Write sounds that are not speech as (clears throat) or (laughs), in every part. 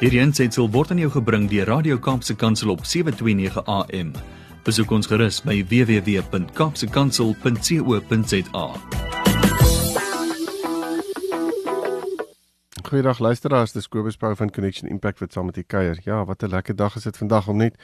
Hierdie aanseit word aan jou gebring deur Radio Kaapse Kansel op 7:29 AM. Besoek ons gerus by www.kapsekansel.co.za. Goeiedag luisteraars, dis Kobus Pau van Connection Impact wat saam met u kuier. Ja, wat 'n lekker dag is dit vandag om net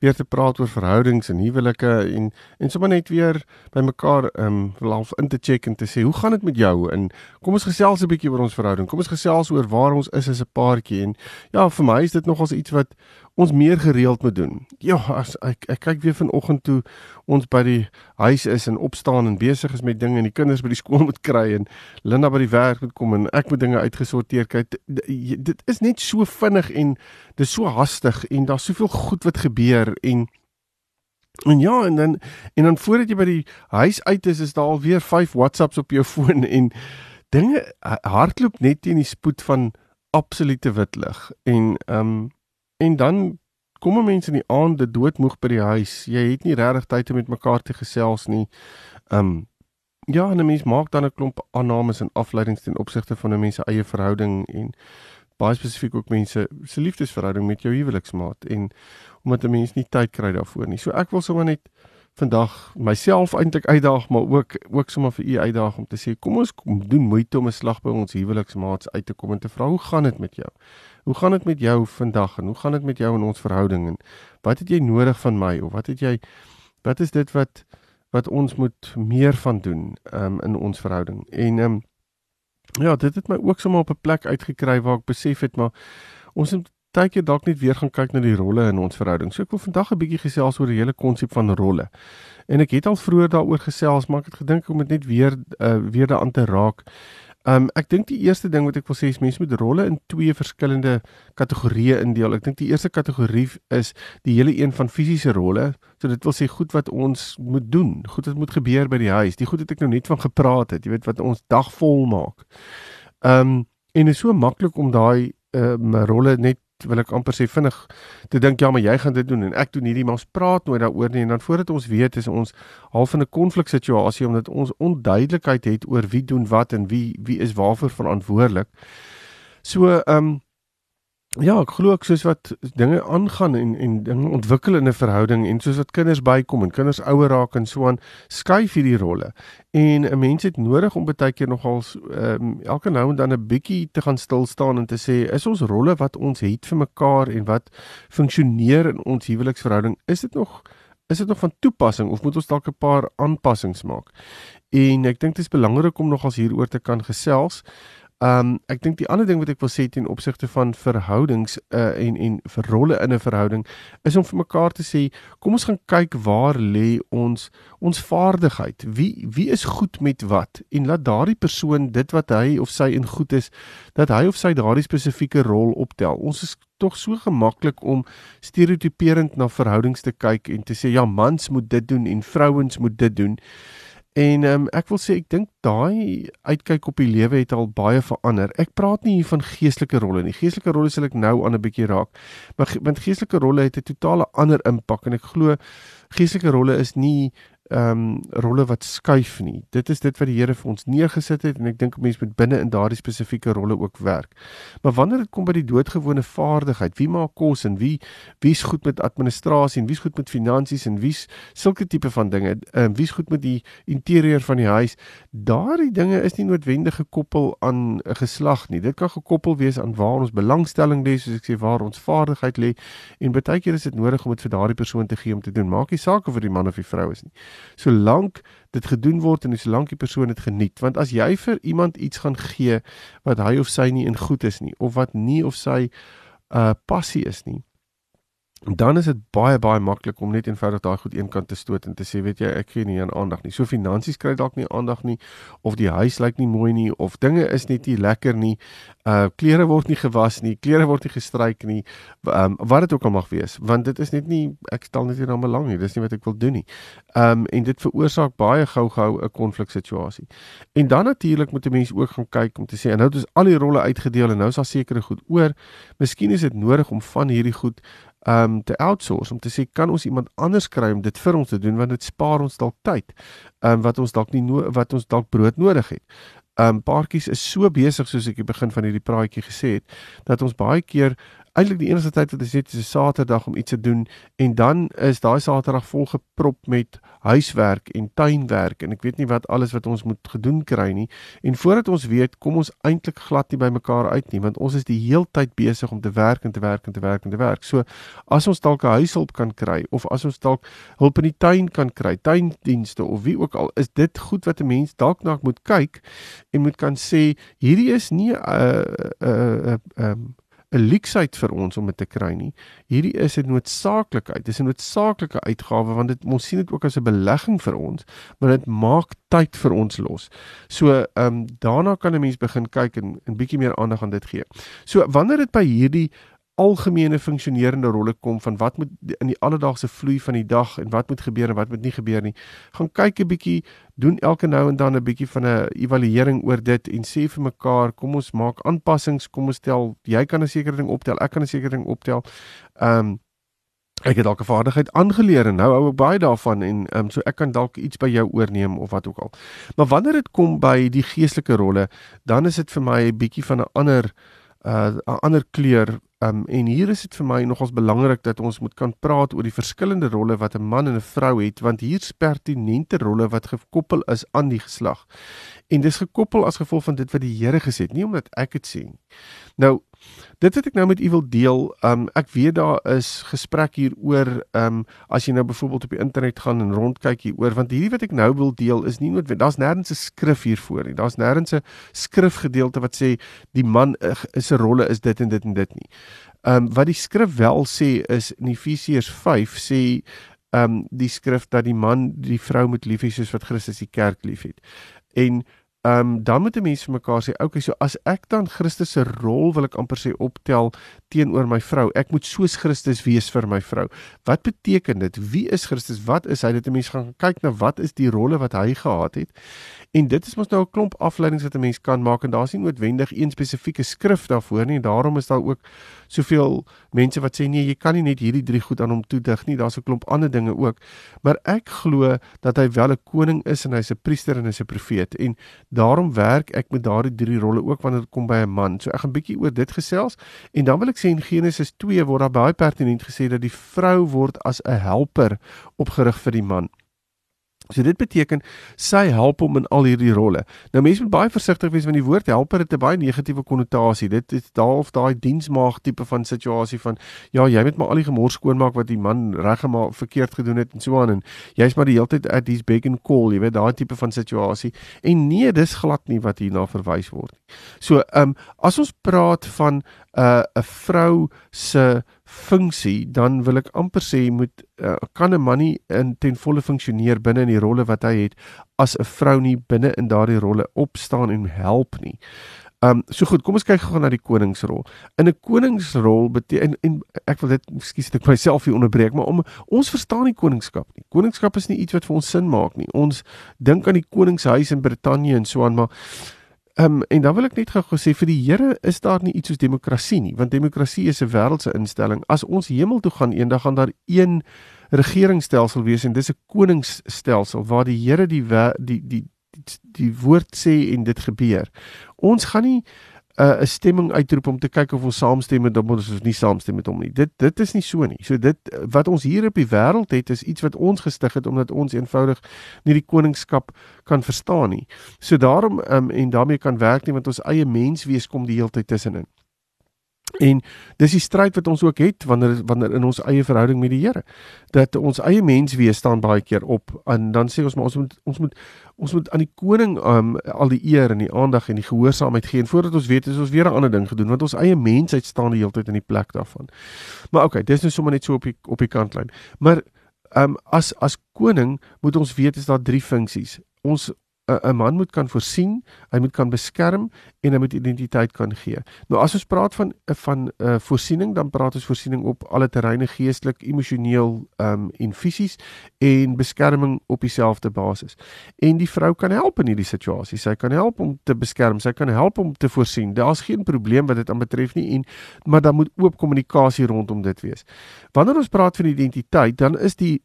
weer te praat oor verhoudings en huwelike en en sommer net weer by mekaar ehm um, half in te check en te sê, hoe gaan dit met jou? En kom ons gesels 'n bietjie oor ons verhouding. Kom ons gesels oor waar ons is as 'n paartjie en ja, vir my is dit nogals iets wat ons meer gereeld moet doen. Ja, as ek ek kyk weer vanoggend toe ons by die huis is en opstaan en besig is met dinge en die kinders by die (laughs) skool moet kry en Linda by die werk moet kom en ek moet dinge uitgesorteer kry. Dit is net so vinnig en dis so hastig en daar's soveel goed wat gebeur en en ja en dan en dan voordat jy by die huis uit is is daar al weer 5 WhatsApps op jou (laughs) foon en dinge hardloop net teen die spoed van absolute wit lig en ehm um, En dan kom mense in die aande doodmoeg by die huis. Jy het nie regtig tyd om met mekaar te gesels nie. Um ja, 'n mens maak dan 'n klomp aannames en afleidings ten opsigte van 'n mens se eie verhouding en baie spesifiek ook mense se liefdesverhouding met jou huweliksmaat en omdat 'n mens nie tyd kry daarvoor nie. So ek wil sommer net vandag myself eintlik uitdaag maar ook ook sommer vir u uitdaag om te sê kom ons kom doen moeite om 'n slag by ons huweliksmaats uit te kom en te vra hoe gaan dit met jou? Hoe gaan dit met jou vandag en hoe gaan dit met jou in ons verhouding en wat het jy nodig van my of wat het jy wat is dit wat wat ons moet meer van doen um, in ons verhouding? En um, ja, dit het my ook sommer op 'n plek uitgekry waar ek besef het maar ons baie keer dalk net weer gaan kyk na die rolle in ons verhouding. So ek wil vandag 'n bietjie gesels oor die hele konsep van rolle. En ek het al vroeër daaroor gesels, maar ek het gedink om dit net weer uh, weer daaraan te raak. Um ek dink die eerste ding wat ek wil sê is mense moet rolle in twee verskillende kategorieë indeel. Ek dink die eerste kategorie is die hele een van fisiese rolle. So dit wil sê goed wat ons moet doen, goed wat moet gebeur by die huis. Die goed het ek nou net van gepraat het, jy weet wat ons dag vol maak. Um en is so maklik om daai um rolle net wil ek amper sê vinnig te dink ja maar jy gaan dit doen en ek doen hierdie maar ons praat nooit daaroor nie en dan voordat ons weet is ons half in 'n konfliksituasie omdat ons onduidelikheid het oor wie doen wat en wie wie is waarvoor verantwoordelik. So ehm um, Ja, ek glo ek soos wat dinge aangaan en en dinge ontwikkel in 'n verhouding en soos wat kinders bykom en kinders ouer raak en so aan, skuif hierdie rolle. En 'n mens het nodig om baie keer nogals ehm um, elke nou en dan 'n bietjie te gaan stil staan en te sê, is ons rolle wat ons het vir mekaar en wat funksioneer in ons huweliksverhouding, is dit nog is dit nog van toepassing of moet ons dalk 'n paar aanpassings maak? En ek dink dit is belangrik om nogals hieroor te kan gesels. Ehm um, ek dink die ander ding wat ek wil sê ten opsigte van verhoudings uh, en en vir rolle in 'n verhouding is om vir mekaar te sê kom ons gaan kyk waar lê ons ons vaardigheid. Wie wie is goed met wat en laat daardie persoon dit wat hy of sy in goed is dat hy of sy daardie spesifieke rol optel. Ons is tog so gemaklik om stereotiperend na verhoudings te kyk en te sê ja mans moet dit doen en vrouens moet dit doen. En um, ek wil sê ek dink daai uitkyk op die lewe het al baie verander. Ek praat nie hier van geestelike rolle nie. Geestelike rolle sal ek nou aan 'n bietjie raak. Maar want geestelike rolle het 'n totale ander impak en ek glo geestelike rolle is nie ehm um, rolle wat skuif nie. Dit is dit wat die Here vir ons neergesit het en ek dink mense moet binne in daardie spesifieke rolle ook werk. Maar wanneer dit kom by die doodgewone vaardigheid, wie maak kos en wie wie's goed met administrasie en wie's goed met finansies en wie's sulke tipe van dinge, ehm um, wie's goed met die interieur van die huis, daardie dinge is nie noodwendig gekoppel aan 'n geslag nie. Dit kan gekoppel wees aan waar ons belangstelling lê, soos ek sê waar ons vaardigheid lê en baie keer is dit nodig om dit vir daardie persoon te gee om te doen. Maak nie saak of dit die man of die vrou is nie solank dit gedoen word en solank die persoon dit geniet. Want as jy vir iemand iets gaan gee wat hy of sy nie in goed is nie of wat nie of sy uh passie is nie dan is dit baie baie maklik om net eenvoudig daai goed eenkant te stoot en te sê weet jy ek gee nie aan aandag nie. So finansies kry dalk nie aandag nie of die huis lyk nie mooi nie of dinge is net nie lekker nie. Uh klere word nie gewas nie, klere word nie gestryk nie. Um wat dit ook al mag wees, want dit is net nie ek stel net nie na belang nie. Dis nie wat ek wil doen nie. Um en dit veroorsaak baie gou-gou 'n konfliksituasie. En dan natuurlik moet 'n mens ook gaan kyk om te sê nou het ons al die rolle uitgedeel en nou is daar sekere goed oor. Miskien is dit nodig om van hierdie goed um te outsource om te sê kan ons iemand anders kry om dit vir ons te doen want dit spaar ons dalk tyd. Um wat ons dalk nie no wat ons dalk brood nodig het. Um paartjies is so besig soos ek die begin van hierdie praatjie gesê het dat ons baie keer eintlik die enigste tyd wat ons het is 'n Saterdag om iets te doen en dan is daai Saterdag vol geprop met huiswerk en tuinwerk en ek weet nie wat alles wat ons moet gedoen kry nie. En voordat ons weet, kom ons eintlik glad nie by mekaar uit nie want ons is die heeltyd besig om te werk en te werk en te werk en te werk. So as ons dalk 'n huishulp kan kry of as ons dalk hulp in die tuin kan kry, tuindienste of wie ook al, is dit goed wat 'n mens dalk na moet kyk en moet kan sê hierdie is nie 'n 'n 'n 'n leksheid vir ons om dit te kry nie. Hierdie is 'n noodsaaklikheid. Dis 'n noodsaaklike uitgawe want dit ons sien dit ook as 'n belegging vir ons, maar dit maak tyd vir ons los. So, ehm um, daarna kan 'n mens begin kyk en 'n bietjie meer aandag aan dit gee. So, wanneer dit by hierdie algemene funksionerende rolle kom van wat moet in die alledaagse vloei van die dag en wat moet gebeur en wat moet nie gebeur nie. Gaan kyk 'n bietjie, doen elke nou en dan 'n bietjie van 'n evaluering oor dit en sê vir mekaar, kom ons maak aanpassings, kom ons stel, jy kan 'n sekere ding optel, ek kan 'n sekere ding optel. Ehm um, ek het dalk 'n vaardigheid aangeleer en nou hou ek baie daarvan en ehm um, so ek kan dalk iets by jou oorneem of wat ook al. Maar wanneer dit kom by die geestelike rolle, dan is dit vir my 'n bietjie van 'n ander 'n uh, ander kleur Um en hier is dit vir my nogals belangrik dat ons moet kan praat oor die verskillende rolle wat 'n man en 'n vrou het want hier's pertinente rolle wat gekoppel is aan die geslag. En dis gekoppel as gevolg van dit wat die Here gesê het, nie omdat ek dit sê nie. Nou dit wat ek nou met u wil deel, um ek weet daar is gesprek hieroor um as jy nou byvoorbeeld op die internet gaan en rondkyk hieroor want hierdie wat ek nou wil deel is nie noodwendig daar's nêrens 'n skrif hiervoor nie. Daar's nêrens 'n skrifgedeelte wat sê die man is 'n rolle is dit en dit en dit nie. Um wat die skrif wel sê is in Efesiërs 5 sê um die skrif dat die man die vrou moet lief hê soos wat Christus die kerk liefhet. En Ehm um, dan moet 'n mens vir mekaar sê, okay, so as ek dan Christus se rol wil ek amper sê optel teenoor my vrou. Ek moet soos Christus wees vir my vrou. Wat beteken dit? Wie is Christus? Wat is hy? Dit 'n mens gaan kyk na wat is die rolle wat hy gehad het. En dit is mos nou 'n klomp afleidings wat 'n mens kan maak en daar's nie noodwendig een spesifieke skrif daarvoor nie. Daarom is daar ook soveel mense wat sê nee, jy kan nie net hierdie drie goed aan hom toedig nie. Daar's 'n klomp ander dinge ook. Maar ek glo dat hy wel 'n koning is en hy's 'n priester en hy's 'n profeet en daarom werk ek met daardie drie rolle ook wanneer dit kom by 'n man. So ek gaan 'n bietjie oor dit gesels en dan wil ek sê in Genesis 2 word daar baie pertinent gesê dat die vrou word as 'n helper opgerig vir die man. So dit beteken sy help hom in al hierdie rolle. Nou mense moet baie versigtig wees want die woord helper het 'n baie negatiewe konnotasie. Dit is daarof daai diensmaag tipe van situasie van ja, jy moet maar al die gemors skoonmaak wat die man reggemaak verkeerd gedoen het en so aan en jy's maar die hele tyd at these big and call, jy weet daai tipe van situasie. En nee, dis glad nie wat hierna verwys word nie. So, ehm um, as ons praat van 'n uh, 'n vrou se funksie, dan wil ek amper sê moet uh, kan 'n man nie in ten volle funksioneer binne in die rolle wat hy het as 'n vrou nie binne in daardie rolle opstaan en help nie. Ehm um, so goed, kom ons kyk gou na die koningsrol. In 'n koningsrol beteken en, en ek wil dit ekskuus ek myself hier onderbreek, maar om ons verstaan nie koningskap nie. Koningskap is nie iets wat vir ons sin maak nie. Ons dink aan die koningshuis in Brittanje en so aan, maar Ehm um, en dan wil ek net gou gesê vir die Here is daar nie iets soos demokrasie nie, want demokrasie is 'n wêreldse instelling. As ons hemel toe gaan eendag gaan daar een regeringsstelsel wees en dis 'n koningsstelsel waar die Here die, die die die die woord sê en dit gebeur. Ons gaan nie 'n uh, stemming uitroep om te kyk of ons saamstem met hom of nie saamstem met hom nie. Dit dit is nie so nie. So dit wat ons hier op die wêreld het is iets wat ons gestig het omdat ons eenvoudig nie die koningskap kan verstaan nie. So daarom um, en daarmee kan werk nie want ons eie menswees kom die hele tyd tussenin. En dis die stryd wat ons ook het wanneer wanneer in ons eie verhouding met die Here. Dat ons eie mens wees staan baie keer op en dan sê ons maar ons moet ons moet ons moet aan die koning um, al die eer en die aandag en die gehoorsaamheid gee en voordat ons weet is ons weer 'n ander ding gedoen want ons eie mensheid staan die hele tyd in die plek daarvan. Maar okay, dis nou sommer net so op die op die kantlyn. Maar ehm um, as as koning moet ons weet is daar drie funksies. Ons 'n man moet kan voorsien, hy moet kan beskerm en hy moet identiteit kan gee. Nou as ons praat van van 'n uh, voorsiening, dan praat ons voorsiening op alle terreine geestelik, emosioneel um, en fisies en beskerming op dieselfde basis. En die vrou kan help in hierdie situasie. Sy kan help om te beskerm, sy kan help om te voorsien. Daar's geen probleem wat dit aanbetref nie en maar dan moet oop kommunikasie rondom dit wees. Wanneer ons praat van identiteit, dan is die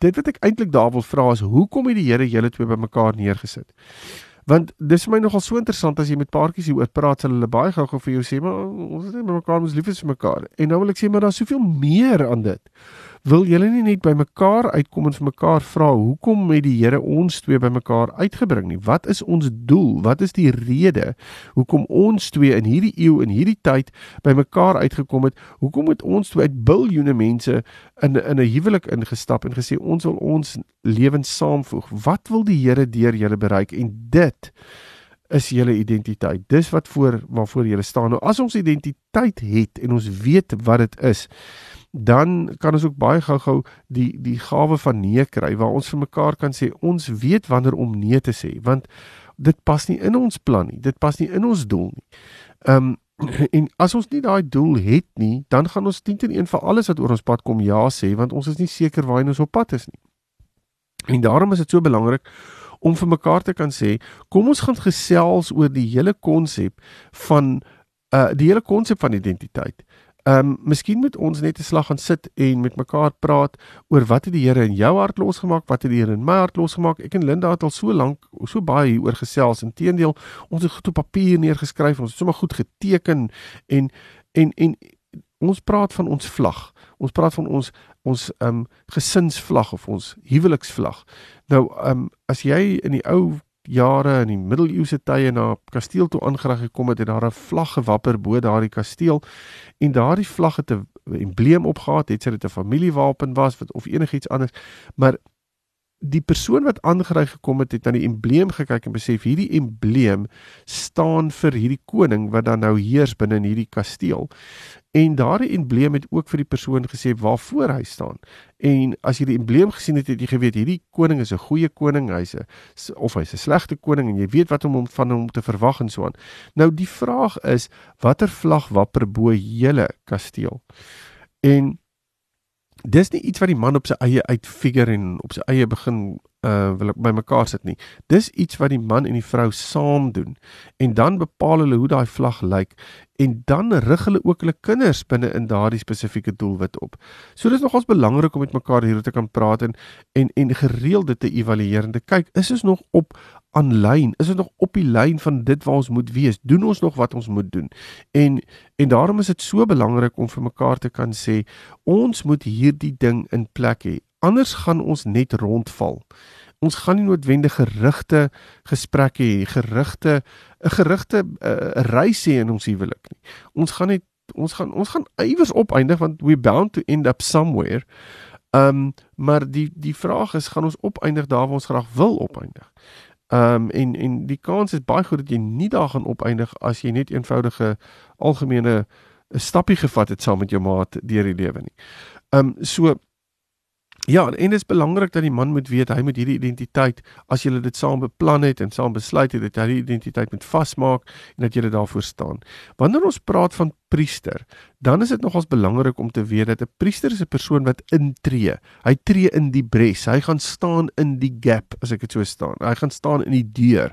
dit wat ek eintlik daar wil vra is hoekom het die Here julle twee bymekaar neergesit? Want dis vir my nogal so interessant as jy met paartjies hieroor praat, sal hulle baie gou-gou vir jou sê, maar ons is net met mekaar, ons lief is vir mekaar. En nou wil ek sê maar daar's soveel meer aan dit. Wil julle nie net by mekaar uitkom en vir mekaar vra hoekom het die Here ons twee by mekaar uitgebring nie? Wat is ons doel? Wat is die rede hoekom ons twee in hierdie eeu en hierdie tyd by mekaar uitgekom het? Hoekom het ons twee uit biljoene mense in in 'n huwelik ingestap en gesê ons wil ons lewens saamvoeg? Wat wil die Here deur julle bereik? En dit is julle identiteit. Dis wat voor waarvoor julle staan. Nou as ons identiteit het en ons weet wat dit is, dan kan ons ook baie gou-gou die die gawe van nee kry waar ons vir mekaar kan sê ons weet wanneer om nee te sê want dit pas nie in ons plan nie dit pas nie in ons doel nie. Ehm um, (clears throat) en as ons nie daai doel het nie dan gaan ons teen een vir alles wat oor ons pad kom ja sê want ons is nie seker waar ons op pad is nie. En daarom is dit so belangrik om vir mekaar te kan sê kom ons gaan gesels oor die hele konsep van uh die hele konsep van identiteit. Ehm um, miskien moet ons net 'n slag gaan sit en met mekaar praat oor wat het die Here in jou hart losgemaak, wat het die Here in my hart losgemaak. Ek en Linda het al so lank so baie hieroor gesels. Inteendeel, ons het goed op papier neergeskryf, ons het sommer goed geteken en en en ons praat van ons vlag. Ons praat van ons ons ehm um, gesinsvlag of ons huweliksvlag. Nou ehm um, as jy in die ou jare in die middeleeuse tye na kasteel toe aangerig gekom het, het daar 'n vlag gewapper bo daardie kasteel en daardie vlag het 'n embleem opgehad, het sy dit 'n familiewapen was wat of enigiets anders, maar die persoon wat aangery gekom het, het na die embleem gekyk en besef hierdie embleem staan vir hierdie koning wat dan nou heers binne in hierdie kasteel. En daardie embleem het ook vir die persoon gesê waarvoor hy staan. En as jy die embleem gesien het, het jy geweet hierdie koning is 'n goeie koning, hy's 'n of hy's 'n slegte koning en jy weet wat om hom van hom te verwag en so aan. Nou die vraag is, watter vlag wapper bo julle kasteel? En dis nie iets wat die man op sy eie uitfigure en op sy eie begin uh wil by mekaar sit nie. Dis iets wat die man en die vrou saam doen. En dan bepaal hulle hoe daai vlag lyk en dan rig hulle ook hulle kinders binne in daardie spesifieke doelwit op. So dis nogals belangrik om met mekaar hier te kan praat en en en gereeld dit te evalueer en te kyk, is ons nog op aanlyn? Is ons nog op die lyn van dit waar ons moet wees? Doen ons nog wat ons moet doen? En en daarom is dit so belangrik om vir mekaar te kan sê, ons moet hierdie ding in plek hê. Anders gaan ons net rondval ons gaan nie noodwendig gerigte gesprekke hê, gerigte 'n gerigte uh, reis hê in ons huwelik nie. Ons gaan net ons gaan ons gaan iewers opeindig want we bound to end up somewhere. Ehm um, maar die die vraag is gaan ons opeindig daar waar ons graag wil opeindig. Ehm um, en en die kans is baie goed dat jy nie daar gaan opeindig as jy net eenvoudige algemene 'n stappie gevat het saam met jou maat deur die lewe nie. Ehm um, so Ja, en dit is belangrik dat die man moet weet hy moet hierdie identiteit as julle dit saam beplan het en saam besluit het dat hy die identiteit moet vasmaak en dat julle daarvoor staan. Wanneer ons praat van priester, dan is dit nogals belangrik om te weet dat 'n priester is 'n persoon wat intree. Hy tree in die bres. Hy gaan staan in die gap as ek dit so staan. Hy gaan staan in die deur.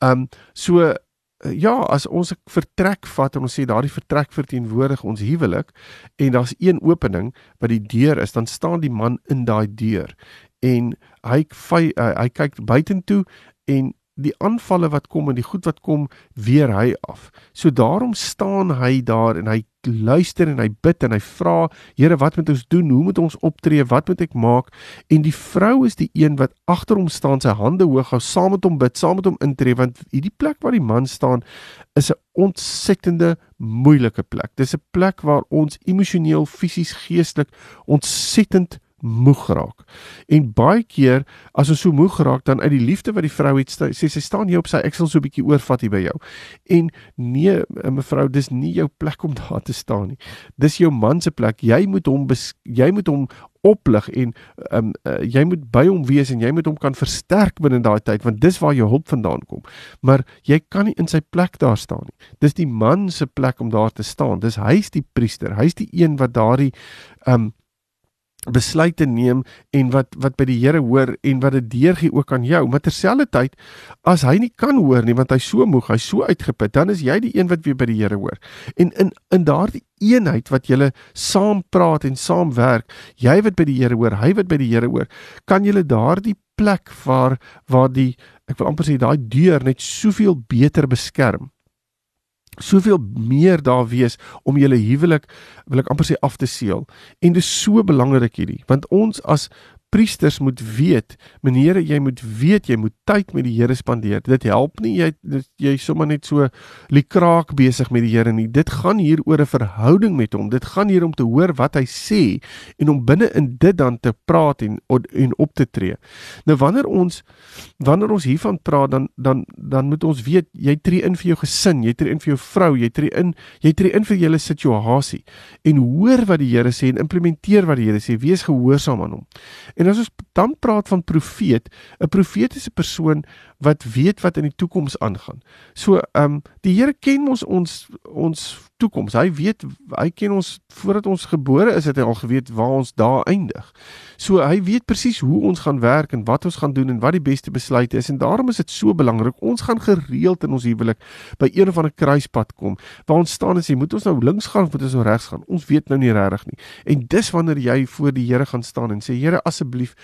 Um so ja, as ons 'n vertrek vat en ons sê daardie vertrek verteenwoordig ons huwelik en daar's een opening wat die deur is, dan staan die man in daai deur en hy hy, eh, hy kyk buitentoe en die aanvalle wat kom en die goed wat kom weer hy af. So daarom staan hy daar en hy luister en hy bid en hy vra, Here, wat moet ons doen? Hoe moet ons optree? Wat moet ek maak? En die vrou is die een wat agter hom staan, sy hande hoog hou, saam met hom bid, saam met hom intree want hierdie plek waar die man staan is 'n ontsettende moeilike plek. Dis 'n plek waar ons emosioneel, fisies, geestelik ontsettend moeg geraak. En baie keer as ons so moeg geraak dan uit die liefde wat die vrou het sê sy staan hier op sy ek sal so 'n bietjie oorvat hier by jou. En nee eh, mevrou dis nie jou plek om (laughs) daar te staan nie. Dis jou man se plek. Jy moet hom jy moet hom oplig en um, uh, jy moet by hom wees en jy moet hom kan versterk binne daai tyd want dis waar jou hulp vandaan kom. Maar jy kan nie in sy plek daar staan nie. Dis die man se plek om daar te staan. Dis hy's die priester. Hy's die een wat daardie um besluite neem en wat wat by die Here hoor en wat dit deurgee ook aan jou. Maar terselfdertyd as hy nie kan hoor nie want hy's so moeg, hy's so uitgeput, dan is jy die een wat weer by die Here hoor. En in in daardie eenheid wat julle saam praat en saam werk, jy wat by die Here hoor, hy wat by die Here hoor, kan julle daardie plek waar waar die ek wil amper sê daai deur net soveel beter beskerm soveel meer daar wees om julle huwelik wil ek amper sê af te seël. En dit is so belangrik hierdie want ons as priesters moet weet, meneere, jy moet weet jy moet tyd met die Here spandeer. Dit help nie jy jy sommer net so likraak besig met die Here nie. Dit gaan hier oor 'n verhouding met hom. Dit gaan hier om te hoor wat hy sê en om binne in dit dan te praat en en op te tree. Nou wanneer ons wanneer ons hiervan praat dan dan dan moet ons weet jy tree in vir jou gesin, jy tree in vir jou vrou, jy tree in jy tree in vir julle situasie en hoor wat die Here sê en implementeer wat die Here sê. Wees gehoorsaam aan hom. En as ons dan praat van profeet, 'n profeet is 'n persoon wat weet wat in die toekoms aangaan. So, ehm um, die Here ken ons ons ons toekoms. Hy weet hy ken ons voordat ons gebore is, het hy al geweet waar ons daar eindig. So hy weet presies hoe ons gaan werk en wat ons gaan doen en wat die beste besluit is en daarom is dit so belangrik. Ons gaan gereeld in ons huwelik by een of ander kruispunt kom waar ons staan en sê, moet ons nou links gaan of moet ons nou regs gaan? Ons weet nou nie regtig nie. En dis wanneer jy voor die Here gaan staan en sê, Here, asseblief,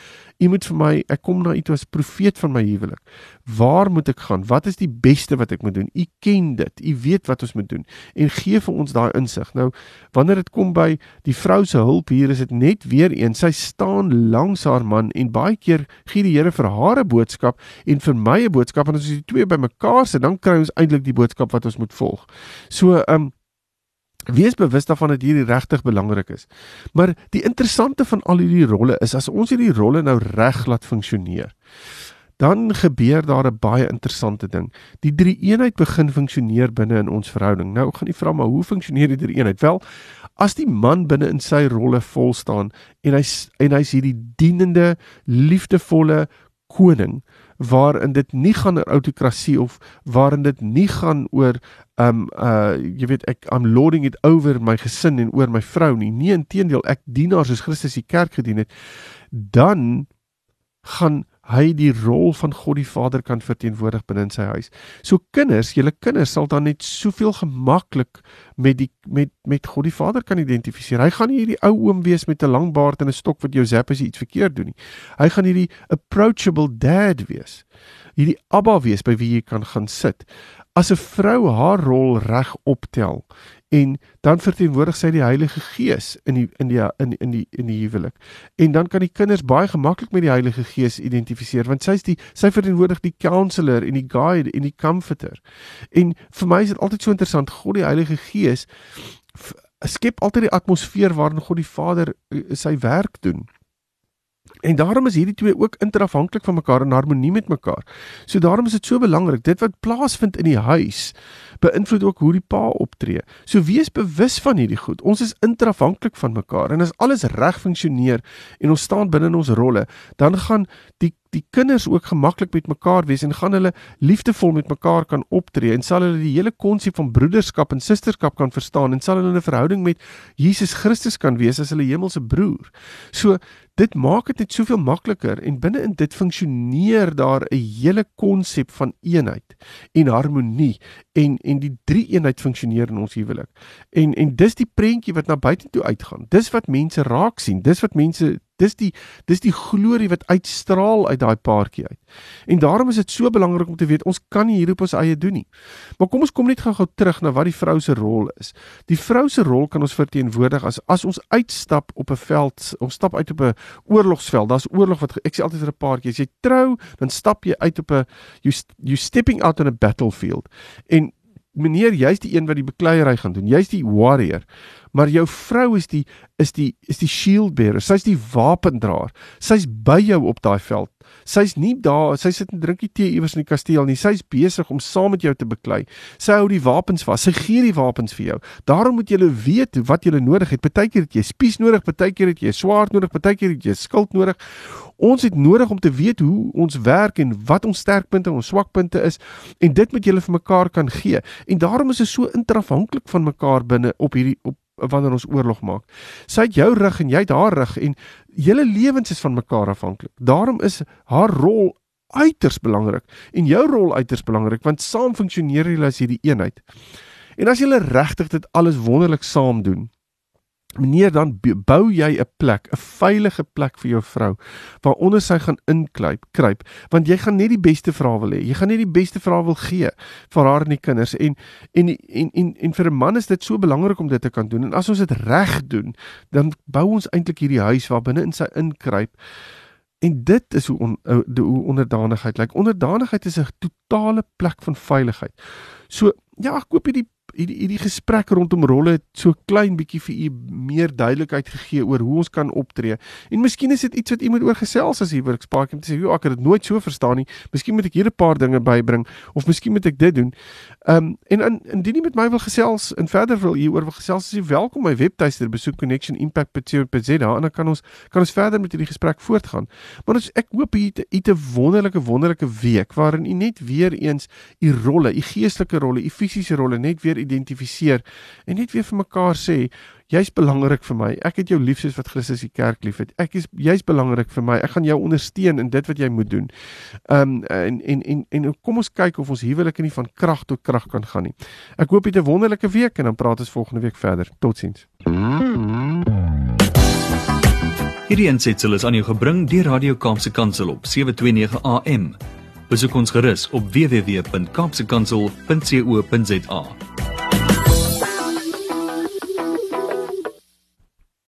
U moet vir my, ek kom na U toe as profeet van my huwelik. Waar moet ek gaan? Wat is die beste wat ek moet doen? U ken dit. U weet wat ons moet doen. En gee vir ons daai insig. Nou, wanneer dit kom by die vrou se hulp hier, is dit net weer een. Sy staan langs haar man en baie keer gee die Here vir haar 'n boodskap en vir my 'n boodskap en as ons die twee bymekaar sit, dan kry ons eintlik die boodskap wat ons moet volg. So, ehm um, Wees bewus daarvan dat hierdie regtig belangrik is. Maar die interessante van al hierdie rolle is as ons hierdie rolle nou reg laat funksioneer, dan gebeur daar 'n baie interessante ding. Die drie eenheid begin funksioneer binne in ons verhouding. Nou gaan jy vra maar hoe funksioneer die drie eenheid? Wel, as die man binne in sy rolle vol staan en hy en hy's hierdie dienende, liefdevolle koning waarin dit nie gaan oor autokrasie of waarin dit nie gaan oor um uh jy weet ek I'm lording it over my gesin en oor my vrou nie. Nee, inteendeel, ek dien haar soos Christus die kerk gedien het. Dan gaan hy die rol van God die Vader kan verteenwoordig binne in sy huis. So kinders, julle kinders sal dan net soveel gemaklik met die met met God die Vader kan identifiseer. Hy gaan nie hierdie ou oom wees met 'n lang baard en 'n stok wat jou zap as jy iets verkeerd doen nie. Hy gaan hierdie approachable dad wees. Hierdie Abba wees by wie jy kan gaan sit. As 'n vrou haar rol reg optel en dan verteenwoordig sy die Heilige Gees in die in die in in die in die huwelik. En dan kan die kinders baie gemaklik met die Heilige Gees identifiseer want sy's die sy verteenwoordig die counselor en die guide en die comforter. En vir my is dit altyd so interessant God die Heilige Gees skep altyd die atmosfeer waarin God die Vader eh, sy werk doen. En daarom is hierdie twee ook interafhanklik van mekaar en harmonie met mekaar. So daarom is dit so belangrik dit wat plaasvind in die huis beïnvloed ook hoe die pa optree. So wees bewus van hierdie goed. Ons is interafhanklik van mekaar en as alles reg funksioneer en ons staan binne in ons rolle, dan gaan die die kinders ook gemaklik met mekaar wees en gaan hulle liefdevol met mekaar kan optree en sal hulle die hele konsep van broederskap en susterskap kan verstaan en sal hulle 'n verhouding met Jesus Christus kan wees as hulle hemelse broer. So dit maak dit net soveel makliker en binne in dit funksioneer daar 'n hele konsep van eenheid en harmonie en en die drie eenheid funksioneer in ons huwelik. En en dis die prentjie wat na buite toe uitgaan. Dis wat mense raak sien. Dis wat mense dis die dis die glorie wat uitstraal uit daai paartjie uit. En daarom is dit so belangrik om te weet ons kan nie hier op ons eie doen nie. Maar kom ons kom net gou-gou terug na wat die vrou se rol is. Die vrou se rol kan ons verteenwoordig as as ons uitstap op 'n veld, ons stap uit op 'n oorlogsveld. Daar's oorlog wat ek sê altyd vir 'n paartjie, as jy trou, dan stap jy uit op 'n you, you stepping out on a battlefield. En meneer, jy's die een wat die bekleierery gaan doen. Jy's die warrior. Maar jou vrou is die is die is die shield bearer. Sy's die wapendraer. Sy's by jou op daai veld. Sy's nie daar, sy sit en drink die tee iewers in die kasteel nie. Sy's besig om saam met jou te beklei. Sy hou die wapens vas. Sy gee die wapens vir jou. Daarom moet jy weet wat jy nodig het. Partykeer het jy spies nodig, partykeer het jy swaard nodig, partykeer het jy skild nodig. Ons het nodig om te weet hoe ons werk en wat ons sterkpunte en ons swakpunte is en dit moet julle vir mekaar kan gee. En daarom is dit so interafhanklik van mekaar binne op hierdie op wanneer ons oorlog maak. Sy het jou rug en jy het haar rug en julle lewens is van mekaar afhanklik. Daarom is haar rol uiters belangrik en jou rol uiters belangrik want saam funksioneer julle as hierdie eenheid. En as julle regtig dit alles wonderlik saam doen, Meneer dan bou jy 'n plek, 'n veilige plek vir jou vrou waaronder sy gaan inkruip, kruip, want jy gaan net die beste vir haar wil hê. Jy gaan net die beste vir haar wil gee vir haar en die kinders en en en en, en vir 'n man is dit so belangrik om dit te kan doen. En as ons dit reg doen, dan bou ons eintlik hierdie huis waar binne in sy inkruip. En dit is hoe on, hoe onderdanigheid lyk. Like. Onderdanigheid is 'n totale plek van veiligheid. So, ja, koop hierdie hierdie hierdie gesprek rondom rolle het so klein bietjie vir u meer duidelikheid gegee oor hoe ons kan optree. En miskien is dit iets wat u moet oorgesels as hier werk spaak om te sê, "Jo, ek het dit nooit so verstaan nie. Miskien moet ek hier 'n paar dinge bybring of miskien moet ek dit doen." Ehm um, en in, indien jy met my wil gesels en verder wil hieroor wil gesels, is jy welkom my webtuiste besoek connectionimpact.co.za en dan kan ons kan ons verder met hierdie gesprek voortgaan. Maar ons ek hoop u het 'n wonderlike wonderlike week waarin u net weer eens u rolle, u geestelike rolle, u fisiese rolle net weer identifiseer en net weer vir mekaar sê jy's belangrik vir my. Ek het jou lief soos wat Christus die kerk liefhet. Ek is jy's belangrik vir my. Ek gaan jou ondersteun in dit wat jy moet doen. Um en en en en kom ons kyk of ons huwelike nie van krag tot krag kan gaan nie. Ek hoop jy het 'n wonderlike week en dan praat ons volgende week verder. Totsiens. Hierdie ensitsel is aan jou gebring deur Radio Kaapse Kansel op 729 AM. Besoek ons gerus op www.kaapsekansel.co.za.